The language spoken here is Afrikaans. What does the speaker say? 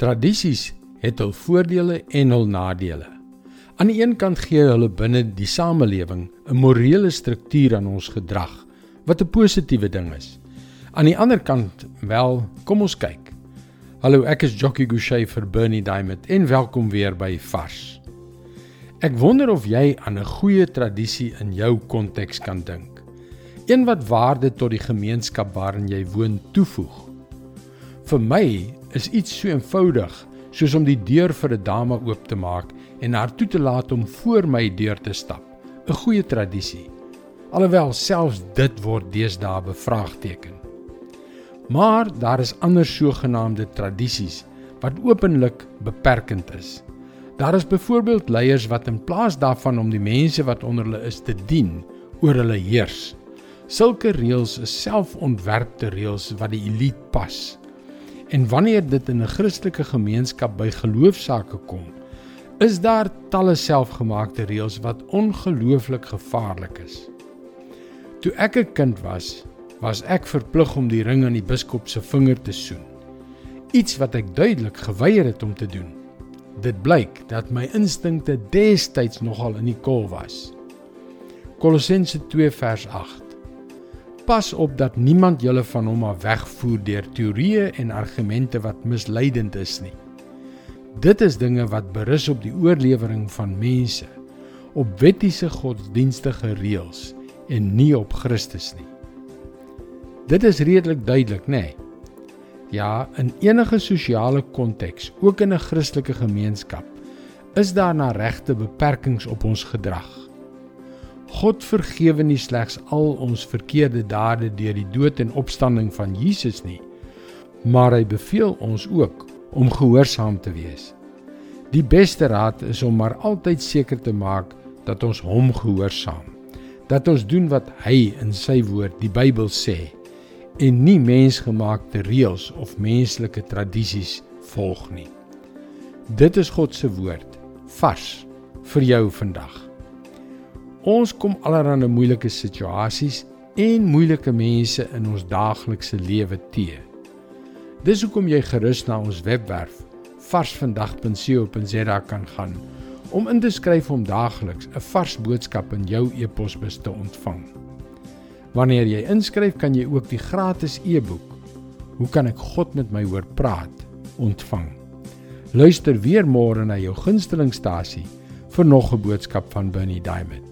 Tradisies het hul voordele en hul nadele. Aan die een kant gee hulle binne die samelewing 'n morele struktuur aan ons gedrag wat 'n positiewe ding is. Aan die ander kant, wel, kom ons kyk. Hallo, ek is Jockey Gouchee vir Bernie Diamond en welkom weer by Vars. Ek wonder of jy aan 'n goeie tradisie in jou konteks kan dink. Een wat waarde tot die gemeenskap waarin jy woon toevoeg. Vir my is iets so eenvoudig soos om die deur vir 'n dame oop te maak en haar toe te laat om voor my deur te stap. 'n Goeie tradisie. Alhoewel selfs dit word deesdae bevraagteken. Maar daar is ander sogenaamde tradisies wat openlik beperkend is. Daar is byvoorbeeld leiers wat in plaas daarvan om die mense wat onder hulle is te dien, oor hulle heers. Sulke reëls is selfontwerpte reëls wat die elite pas. En wanneer dit in 'n Christelike gemeenskap by geloofsaake kom, is daar talle selfgemaakte reëls wat ongelooflik gevaarlik is. Toe ek 'n kind was, was ek verplig om die ring aan die biskop se vinger te soen. Iets wat ek duidelik geweier het om te doen. Dit blyk dat my instinkte destyds nogal in die kol was. Kolossense 2 vers 8 Pas op dat niemand julle van hom af wegvoer deur teorieë en argumente wat misleidend is nie. Dit is dinge wat berus op die oorlewering van mense, op wettiese godsdienstige reëls en nie op Christus nie. Dit is redelik duidelik, nê? Nee. Ja, in enige sosiale konteks, ook in 'n Christelike gemeenskap, is daar na regte beperkings op ons gedrag. God vergewe nie slegs al ons verkeerde dade deur die dood en opstanding van Jesus nie, maar hy beveel ons ook om gehoorsaam te wees. Die beste raad is om maar altyd seker te maak dat ons hom gehoorsaam. Dat ons doen wat hy in sy woord, die Bybel sê en nie mensgemaakte reëls of menslike tradisies volg nie. Dit is God se woord vars vir jou vandag. Ons kom allerhande moeilike situasies en moeilike mense in ons daaglikse lewe te. Dis hoekom jy gerus na ons webwerf varsvandag.co.za kan gaan om in te skryf om daagliks 'n vars boodskap in jou e-posbus te ontvang. Wanneer jy inskryf, kan jy ook die gratis e-boek Hoe kan ek God met my hoor praat ontvang. Luister weer môre na jou gunstelingstasie vir nog 'n boodskap van Bernie Diamond.